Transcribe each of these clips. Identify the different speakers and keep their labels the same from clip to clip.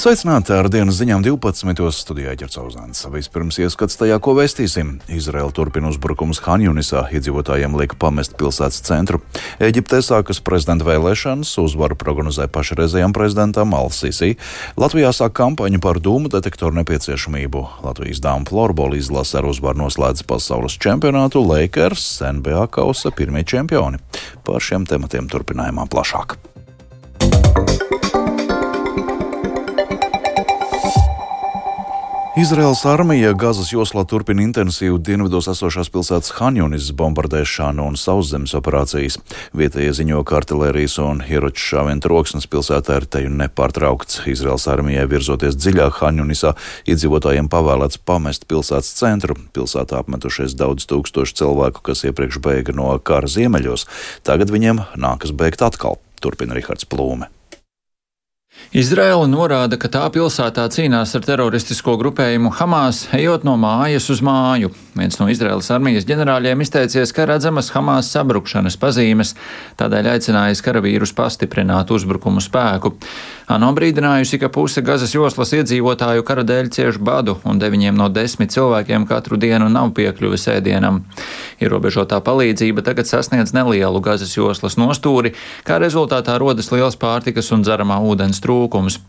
Speaker 1: Sveicināti ar dienas ziņām 12. studijā Ķercauzāns. Vispirms ieskats tajā, ko vēstīsim. Izraela turpina uzbrukumus Hanjunisā, iedzīvotājiem liek pamest pilsētas centru. Eģiptē sākas prezidenta vēlēšanas, uzvaru prognozē pašreizējam prezidentam Al-Sisi. Latvijā sāk kampaņu par dūmu detektoru nepieciešamību. Latvijas dāmu florbola izlase ar uzvaru noslēdz pasaules čempionātu Lakers, NBA kausa pirmie čempioni. Par šiem tematiem turpinājumā plašāk. Izraels armija Gazas joslā turpina intensīvu dienvidos esošās pilsētas Hanjunis bombardēšanu un sauszemes operācijas. Vietējie ziņo, ka artilērijas un ieroču šāvienu troksnis pilsētā ir teju nepārtraukts. Izraels armijai virzoties dziļāk Hanjunisā, iedzīvotājiem pavēlēts pamest pilsētas centru. Pilsētā apmetušies daudz tūkstošu cilvēku, kas iepriekš bēga no kara ziemeļos. Tagad viņiem nākas bēgt atkal, turpina Rihards Plūme.
Speaker 2: Izraela norāda, ka tā pilsētā cīnās ar teroristisko grupējumu Hamas, ejot no mājas uz māju. Viens no Izraēlas armijas ģenerāļiem izteicies, ka redzamas Hamas sabrukšanas pazīmes, tādēļ aicinājis karavīrus pastiprināt uzbrukumu spēku. ANO brīdinājusi, ka puse Gazas joslas iedzīvotāju kara dēļ cieš badu, un deviņiem no desmit cilvēkiem katru dienu nav piekļuvis ēdienam. Ierobežotā palīdzība tagad sasniedz nelielu Gazas joslas nostūri, kā rezultātā rodas liels pārtikas un dzeramā ūdens trūkums.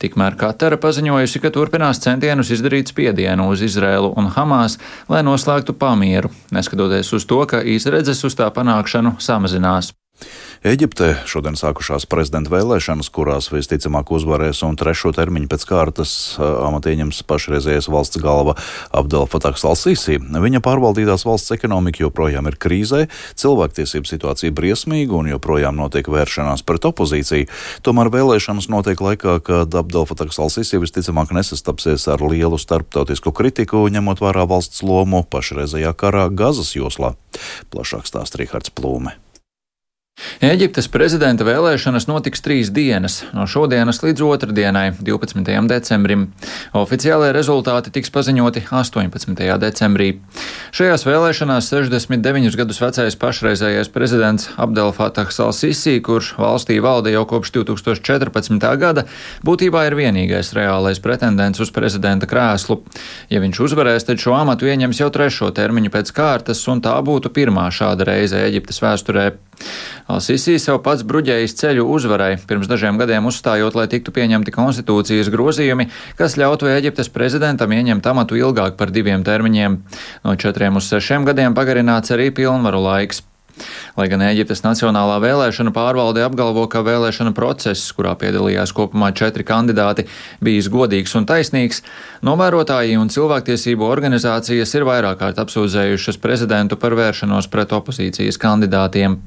Speaker 2: Tikmēr Katara paziņojusi, ka turpinās centienus izdarīt spiedienu uz Izrēlu un Hamas, lai noslēgtu pamieru, neskatoties uz to, ka izredzes uz tā panākšanu samazinās.
Speaker 1: Eģiptē šodien sākušās prezidenta vēlēšanas, kurās visticamāk uzvarēs un trešo termiņu pēc kārtas amatu ieņems pašreizējais valsts galva Abdel Fatahs Al-Sisi. Viņa pārvaldītās valsts ekonomika joprojām ir krīzē, cilvēktiesību situācija briesmīga un joprojām notiek vēršanās pret opozīciju. Tomēr vēlēšanas notiek laikā, kad Abdel Fatahs Al-Sisi visticamāk nesastapsies ar lielu starptautisku kritiku, ņemot vērā valsts lomu pašreizējā karā Gazas joslā. Plašāk stāsta Rihards Plūme.
Speaker 2: Eģiptes prezidenta vēlēšanas notiks trīs dienas, no šodienas līdz otrdienai, 12. decembrim. Oficiālajie rezultāti tiks paziņoti 18. decembrī. Šajās vēlēšanās 69 gadus vecais pašreizējais prezidents Abdelfatahs Al-Sisi, kurš valstī valda jau kopš 2014. gada, būtībā ir vienīgais reālais pretendents uz prezidenta krēslu. Ja viņš uzvarēs, tad šo amatu ieņems jau trešo termiņu pēc kārtas, un tā būtu pirmā šāda reize Eģiptes vēsturē. Al-Sisi sev pats bruģējis ceļu uzvarai, pirms dažiem gadiem uzstājot, lai tiktu pieņemti konstitūcijas grozījumi, kas ļautu Eģiptes prezidentam ieņemt amatu ilgāk par diviem termiņiem. No četriem uz sešiem gadiem pagarināts arī pilnvaru laiks. Lai gan Eģiptes Nacionālā vēlēšana pārvalde apgalvo, ka vēlēšana process, kurā piedalījās kopumā četri kandidāti, bijis godīgs un taisnīgs, novērotāji un cilvēktiesību organizācijas ir vairāk kārt apsūdzējušas prezidentu par vēršanos pret opozīcijas kandidātiem.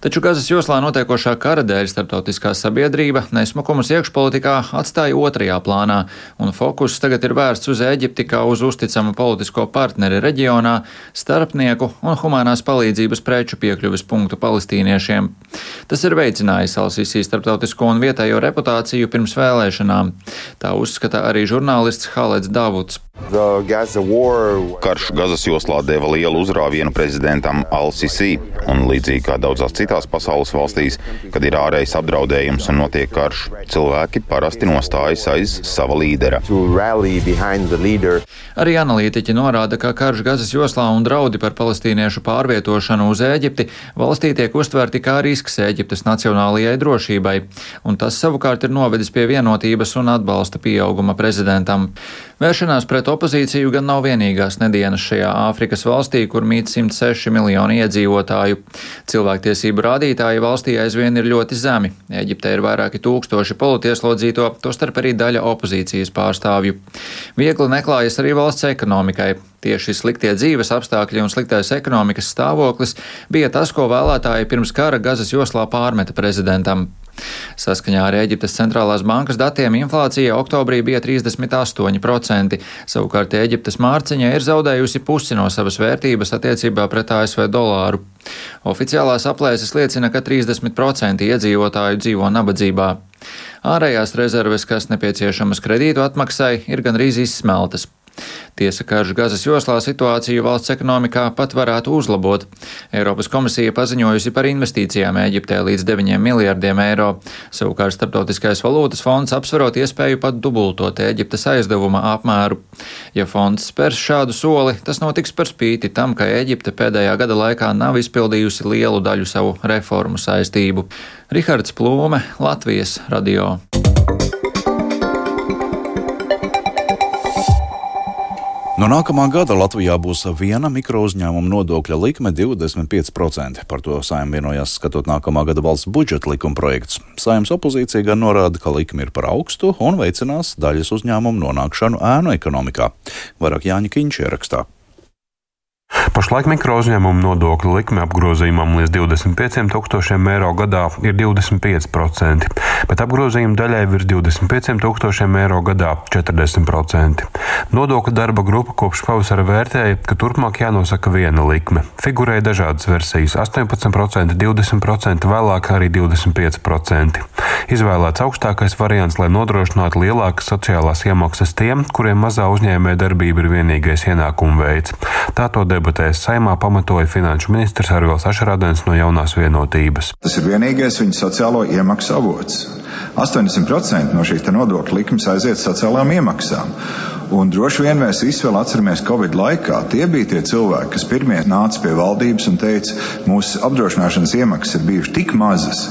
Speaker 2: Taču Gazas joslā notiekošā kara dēļ starptautiskā sabiedrība nesmukumus iekšpolitikā atstāja otrajā plānā, un fokus tagad ir vērsts uz Eģipti kā uz uzticamu politisko partneri reģionā, starpnieku un humanās palīdzības preču piekļuves punktu palestīniešiem. Tas ir veicinājis Alsīsī starptautisko un vietējo reputāciju pirms vēlēšanām. Tā uzskata arī žurnālists Halets Davuds.
Speaker 3: Karš Gazas joslā deva lielu uzrāvienu prezidentam Al-Sisi, un līdzīgi kā daudzās citās pasaules valstīs, kad ir ārējais apdraudējums un notiek karš, cilvēki parasti nostājas aiz sava līdera.
Speaker 2: Arī analītiķi norāda, ka karš Gazas joslā un draudi par palestīniešu pārvietošanu uz Ēģipti valstī tiek uztverti kā risks Ēģiptes nacionālajai drošībai, un tas savukārt ir novedis pie vienotības un atbalsta pieauguma prezidentam. Vēršanās pret opozīciju gan nav vienīgās nedēļas šajā Āfrikas valstī, kur mīt 106 miljoni iedzīvotāju. Cilvēktiesību rādītāji valstī aizvien ir ļoti zemi. Eģiptē ir vairāki tūkstoši politieslodzīto, tostarp arī daļa opozīcijas pārstāvju. Viegli neklājas arī valsts ekonomikai. Tieši sliktie dzīves apstākļi un sliktais ekonomikas stāvoklis bija tas, ko vēlētāji pirms kara Gazas joslā pārmeta prezidentam. Saskaņā ar Eģiptes centrālās bankas datiem inflācija oktobrī bija 38%, savukārt Eģiptes mārciņa ir zaudējusi pusi no savas vērtības attiecībā pret ASV dolāru. Oficiālās aplēses liecina, ka 30% iedzīvotāju dzīvo nabadzībā. Ārējās rezerves, kas nepieciešamas kredītu atmaksai, ir gandrīz izsmeltas. Tiesa, karš Gazas joslā situāciju valsts ekonomikā pat varētu uzlabot. Eiropas komisija paziņojusi par investīcijām Eģiptē līdz 9 miljardiem eiro. Savukārt Startautiskais valūtas fonds apsverot iespēju pat dubultot Eģiptes aizdevuma apmēru. Ja fonds spērs šādu soli, tas notiks par spīti tam, ka Eģipte pēdējā gada laikā nav izpildījusi lielu daļu savu reformu saistību. Rihards Plūme, Latvijas radio.
Speaker 1: No nākamā gada Latvijā būs viena mikrouzņēmuma nodokļa likme 25%. Par to saimnieks vienojās skatot nākamā gada valsts budžeta likuma projekts. Saimnes opozīcija gan norāda, ka likme ir par augstu un veicinās daļas uzņēmumu nonākšanu ēnu ekonomikā. Vairāk Jāņa Kīņš ierakstā.
Speaker 4: Pašlaik mikrouzņēmumu nodokļu likme apgrozījumam līdz 25 tūkstošiem eiro gadā ir 25%, bet apgrozījuma daļai virs 25 tūkstošiem eiro gadā - 40%. Nodokļu darba grupa kopš pavasara vērtēja, ka turpmāk jānosaka viena likme. Figurēja dažādas versijas - 18%, 20%, vēlāk arī 25%. Izvēlēts augstākais variants, lai nodrošinātu lielākas sociālās iemaksas tiem, kuriem mazā uzņēmē darbība ir vienīgais ienākuma veids. Tā to debatēs saimā pamatoja finanšu ministrs Arvils Ašarādens no jaunās vienotības.
Speaker 5: Tas ir vienīgais viņa sociālo iemaksu avots. 80% no šīs nodokļu likmes aiziet sociālām iemaksām. Un droši vien mēs visi vēl atceramies Covid laikā. Tie bija tie cilvēki, kas pirmie nāca pie valdības un teica, mūsu apdrošināšanas iemaksas ir bijušas tik mazas,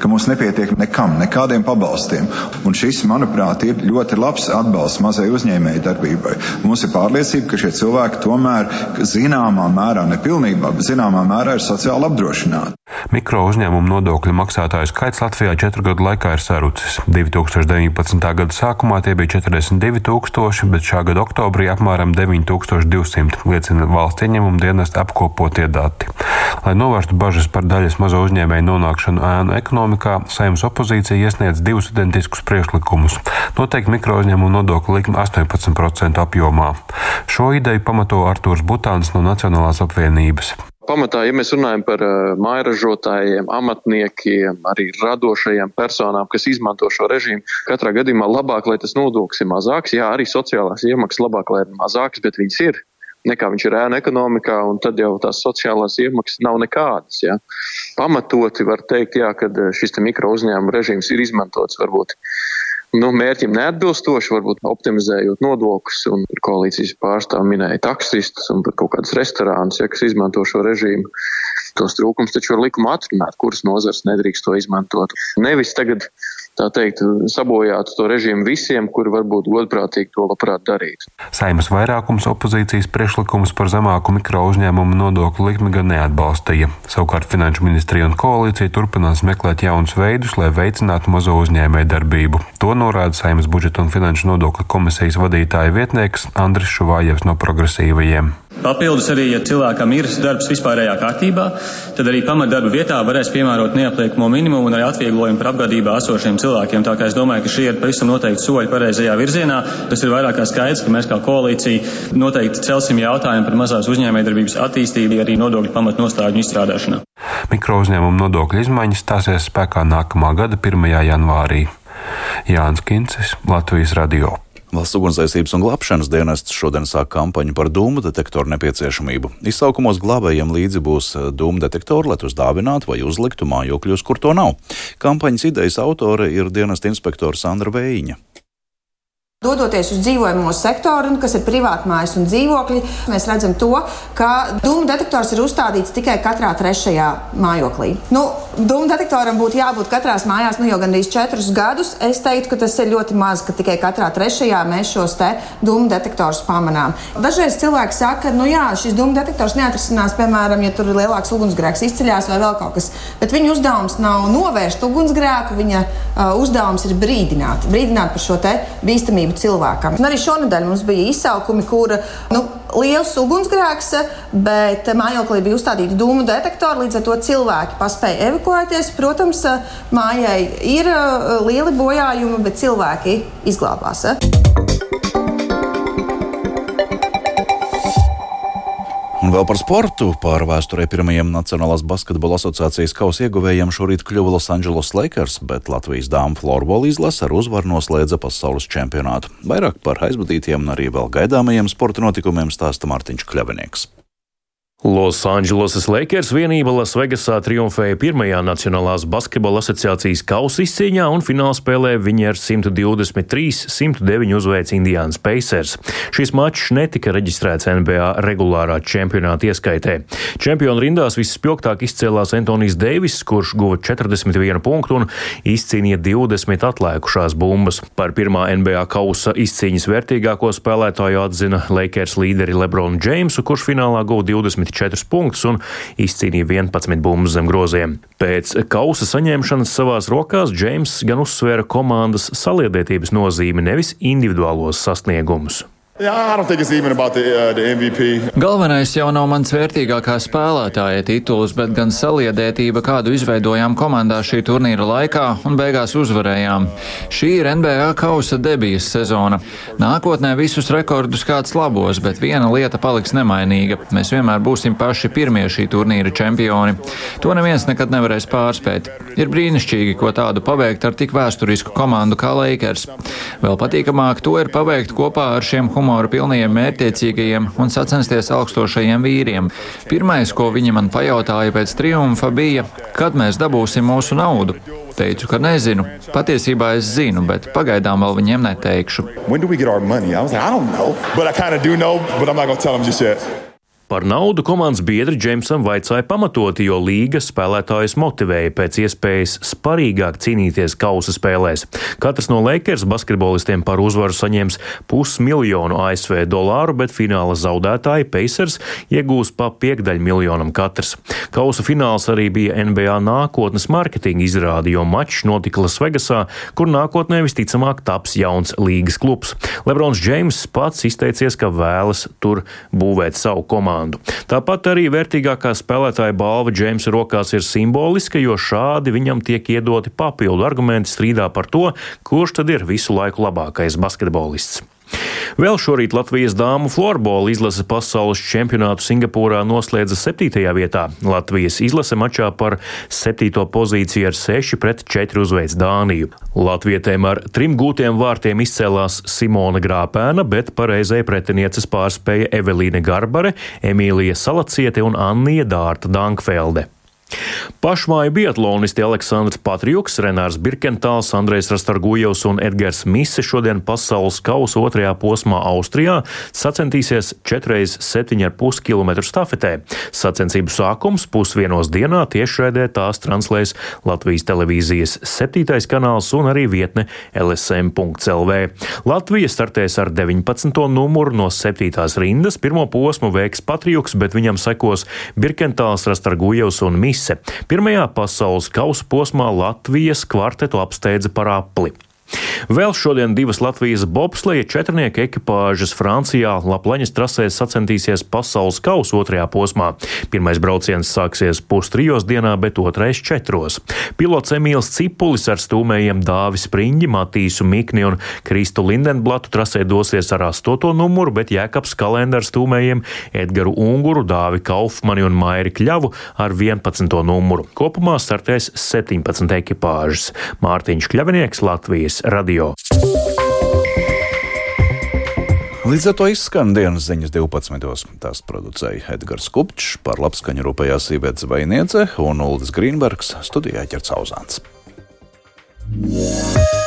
Speaker 5: ka mums nepietiek nekam, nekādiem pabalstiem. Un šis, manuprāt, ir ļoti labs atbalsts mazai uzņēmēji darbībai. Mums ir pārliecība, ka šie cilvēki tomēr zināmā mērā, nepilnībā, bet zināmā mērā ir sociāli apdrošināti.
Speaker 4: Mikro uzņēmumu nodokļu maksātāju skaits Latvijā četru gadu laikā ir sarucis. 2019. gada sākumā tie bija 42 tūkstoši, bet šā gada oktobrī apmēram 9200, liecina valsts ieņēmuma dienesta apkopotie dati. Lai novērstu bažas par daļas mazo uzņēmēju nonākšanu ēnu ekonomikā, saimnes opozīcija iesniedz divus identiskus priekšlikumus - noteikti mikro uzņēmumu nodokļu likmi 18% apjomā. Šo ideju pamato Artūrs Butāns no Nacionālās apvienības.
Speaker 6: Pamatā, ja mēs runājam par uh, mājražotājiem, amatniekiem, arī radošajiem personām, kas izmanto šo režīmu, katrā gadījumā labāk, lai tas nodoklis ir mazāks. Jā, arī sociālās iemaksas labāk, lai ir mazākas, bet viņas ir nekā viņš ir ēna ekonomikā, un tad jau tās sociālās iemaksas nav nekādas. Ja. Pamatoti var teikt, jā, ka šis mikro uzņēmuma režīms ir izmantots varbūt nu, mērķim neatbilstoši, varbūt optimizējot nodokļus, koalīcijas pārstāvji minēja taksistus un kaut kādus restorānus, ja, kas izmanto šo režīmu. Tos trūkums taču var likuma atrunāt, kuras nozars nedrīkst to izmantot. Nevis tagad tā teikt, sabojātu to režīmu visiem, kuri varbūt godprātīgi to labprāt darītu.
Speaker 4: Saimas vairākums opozīcijas priekšlikumus par zemāku mikro uzņēmumu nodokļu likmi gan neatbalstīja. Savukārt Finanšu ministrija un koalīcija turpinās meklēt jaunus veidus, lai veicinātu mazo uzņēmēju darbību. To norāda Saimas budžeta un finanšu nodokļu komisijas vadītāja vietnieks Andris Šuvājevs no progresīvajiem.
Speaker 7: Papildus arī, ja cilvēkam ir darbs vispārējā kārtībā, tad arī pamatdarba vietā varēs piemērot neapliekamo minimumu un arī atvieglojumu par apgādībā esošiem cilvēkiem. Tā kā es domāju, ka šie ir pavisam noteikti soļi pareizajā virzienā. Tas ir vairāk kā skaidrs, ka mēs kā koalīcija noteikti celsim jautājumu par mazās uzņēmējdarbības attīstību arī nodokļu pamatnostāļu izstrādāšanā.
Speaker 4: Mikro uzņēmumu nodokļu izmaiņas stāsies spēkā nākamā gada 1. janvārī. Jānis Kincis, Latvijas Radio.
Speaker 1: Valsts ugunsdzēsības un glābšanas dienests šodien sāk kampaņu par dūmu detektoru nepieciešamību. Izsaukumos glābējiem līdzi būs eh, dūmu detektori, lai tos dāvinātu vai uzliktu mājokļos, kur to nav. Kampaņas idejas autore ir dienesta inspektore Sandra Vējiņa.
Speaker 8: Dodoties uz dzīvojamo sektoru, kas ir privātmājas un dzīvokļi, mēs redzam, to, ka dūmu detektors ir uzstādīts tikai katrā trešajā mājoklī. Nu, dūmu detektoram būtu jābūt katrā mājās nu, jau gandrīz četrus gadus. Es teiktu, ka tas ir ļoti maz, ka tikai katrā trešajā mēs šos dūmu detektorus pamanām. Dažreiz cilvēki saka, ka nu, jā, šis dūmu detektors neatrisinās, piemēram, ja tur ir lielāks ugunsgrēks izceļās vai vēl kaut kas. Bet viņa uzdevums nav novērst ugunsgrēku, viņa uh, uzdevums ir brīdināt, brīdināt par šo bīstamību cilvēkam. Un arī šonadēļ mums bija izsaukumi, kur nu, liels ugunsgrēks, bet mājoklī bija uzstādīti dūmu detektori. Līdz ar to cilvēki paspēja evakuēties. Protams, mājai ir uh, lieli bojājumi, bet cilvēki izglābās.
Speaker 1: Vēl par sportu. Pār vēsturē pirmajiem Nacionālās basketbola asociācijas kausa ieguvējiem šorīt kļuva Los-Angeles Lakers, bet Latvijas dāmu florbola izlase ar uzvaru noslēdza pasaules čempionātu. Vairāk par aizvadītiem un arī vēl gaidāmajiem sporta notikumiem stāsta Mārtiņš Kļavinieks.
Speaker 9: Losandželosas Lakers vienība Lasvegasā triumfēja pirmajā Nacionālās basketbola asociācijas kausa izcīņā un finālspēlē viņi ar 123-109 uzveic Indiānas Pacers. Šis mačs netika reģistrēts NBA regulārā čempionāta ieskaitē. Čempionu rindās vispilgtāk izcēlās Antonijs Deivis, kurš guva 41 punktu un izcīnīja 20 atlēkušās bumbas. Par pirmā NBA kausa izcīņas vērtīgāko spēlētāju atzina Lakers līderi Lebronu Džeimsu, kurš finālā guva 20. 24 punktus un izcīnīja 11 bumbas zem groziem. Pēc kausa saņemšanas savās rokās Džeims gan uzsvēra komandas saliedētības nozīmi, nevis individuālos sasniegumus.
Speaker 10: Yeah, the, uh, the
Speaker 2: Galvenais jau nav mans vērtīgākā spēlētāja tituls, bet gan saliedētība, kādu izveidojām komandā šī turnīra laikā un beigās uzvarējām. Šī ir NBA kausa debijas sezona. Nākotnē visus rekordus kāds labos, bet viena lieta paliks nemainīga. Mēs vienmēr būsim paši pirmie šī turnīra čempioni. To neviens nekad nevarēs pārspēt. Ir brīnišķīgi, ko tādu paveikt ar tik vēsturisku komandu kā Lakers. Vēl patīkamāk to ir paveikt kopā ar šiem humanitāriem humoru pilniem, mērķiecīgajiem un sacensties augstošajiem vīriem. Pirmais, ko viņi man pajautāja pēc triumfa, bija, kad mēs dabūsim mūsu naudu. Teicu, ka nezinu. Patiesībā es zinu, bet pagaidām vēl viņiem neteikšu.
Speaker 10: Like, know, know,
Speaker 9: Par naudu komandas biedri Džeimsam vaicāja pamatoti, jo līga spēlētājus motivēja pēc iespējas sparīgāk cīnīties kausa spēlēs. Katrs no Lakers basketbolistiem par uzvaru saņems pusmiljonu ASV dolāru, bet fināla zaudētāji Pacers iegūs pa piekdaļu miljonam katrs. Kausa fināls arī bija NBA nākotnes mārketinga izrāde, jo mačs notika Lasvegasā, kur nākotnē visticamāk taps jauns līgas klubs. Lebrons Džeims pats izteicies, ka vēlas tur būvēt savu komandu komandu. Tāpat arī vērtīgākā spēlētāja balva Džeimsa rokās ir simboliska, jo šādi viņam tiek iedoti papildu argumenti strīdā par to, kurš tad ir visu laiku labākais basketbolists. Vēl šorīt Latvijas dāmu florbola izlase pasaules čempionātu Singapūrā noslēdza 7. vietā. Latvijas izlase mačā par 7. pozīciju ar 6 pret 4 uzveic Dāniju. Latvietēm ar trim gūtiem vārtiem izcēlās Simona Grāpēna, bet pareizai pretinieces pārspēja Evelīne Garbare, Emīlija Salaciete un Annija Dārta Dankfelde. Pašmāju biatlonisti Aleksandrs Patriuks, Renārs Birkentāls, Andrejs Rastargujevs un Edgars Mise šodien pasaules kausa otrajā posmā Austrijā sacensties 4,7,5 km stafetē. Sacensību sākums pusdienos dienā tiešraidē tās translēs Latvijas televīzijas 7. kanāls un arī vietne lsm.lv. Latvija startēs ar 19. numuru no 7. rindas. Pirmo posmu veiks Patriuks, bet viņam sekos Birkentāls, Rastargujevs un Mise mise. Pirmajā pasaules kausa posmā Latvijas kvartetu apsteidza par apli. Vēl šodien divas Latvijas bobsleja četrnieku ekipāžas Francijā Lapleņas trasē sacensties pasaules kausa otrajā posmā. Pirmais brauciens sāksies pustrijos dienā, bet otrais četros. Pilots Emīls Cipulis ar stūmējiem Dāvis Spriņģi, Matīsu Mikni un Kristu Lindenblatu trasē dosies ar astoto numuru, bet Jēkabs kalendārs stūmējiem Edgaru Unguru, Dāvi Kaufmani un Mairi Kļavu ar 11. numuru. Kopumā startēs 17 ekipāžas. Mārtiņš Kļavinieks Latvijas Latvijas radio.
Speaker 1: Līdz ar to izskan dienas ziņas 12. Tās producēja Edgars Kupčs, par labskaņu rūpējās Ivets Vainiece un Uldis Grīnbergs studijā ķerts auzāns. Yeah.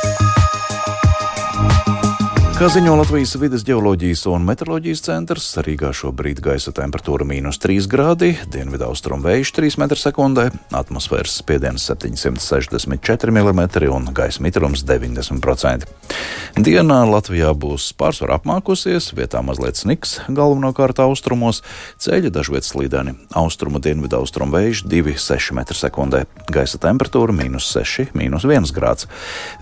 Speaker 1: Kā ziņo Latvijas vidas geoloģijas un meteoroloģijas centrs, Rīgā šobrīd gaisa temperatūra - mīnus 3 grādi, dienvidu-austrumu vējš 3 m2, atmosfēras spiediens 764 mm un gaisa mitrums 90%. Dienā Latvijā būs pārsvarā apmākusies, vietā mazliet sniks, galvenokārt austrumos, ceļi dažviet slīdeni, austrumu dienvidu-austrumu vējš 2,6 m2, gaisa temperatūra - mīnus 6, mīnus 1 grāds.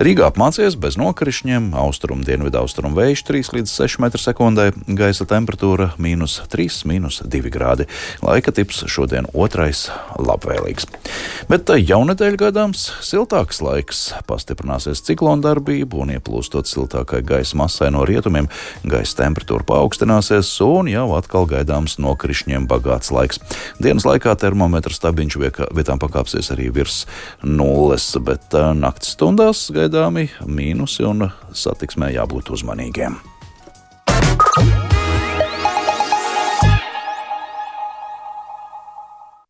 Speaker 1: Rīgā apmācies bez nokrišņiem, austrumu dienvidu-austrumu ātruma vējš 3 līdz 6 m2, gaisa temperatūra - mīnus 3, mīnus 2 grādi. Laika tips šodien otrais - labvēlīgs. Bet eh, jaunadēļ gaidāms siltāks laiks, pastiprināsies ciklona darbība un ieplūstot siltākai gaisa masai no rietumiem, gaisa temperatūra paaugstināsies un jau atkal gaidāms nokrišņiem bagāts laiks. Dienas laikā termometra stabiņš vietām pakāpsies arī virs nulles, bet uh, naktas stundās gaidāmi mīnusi un satiksmē jābūt uzmanīgiem. Game.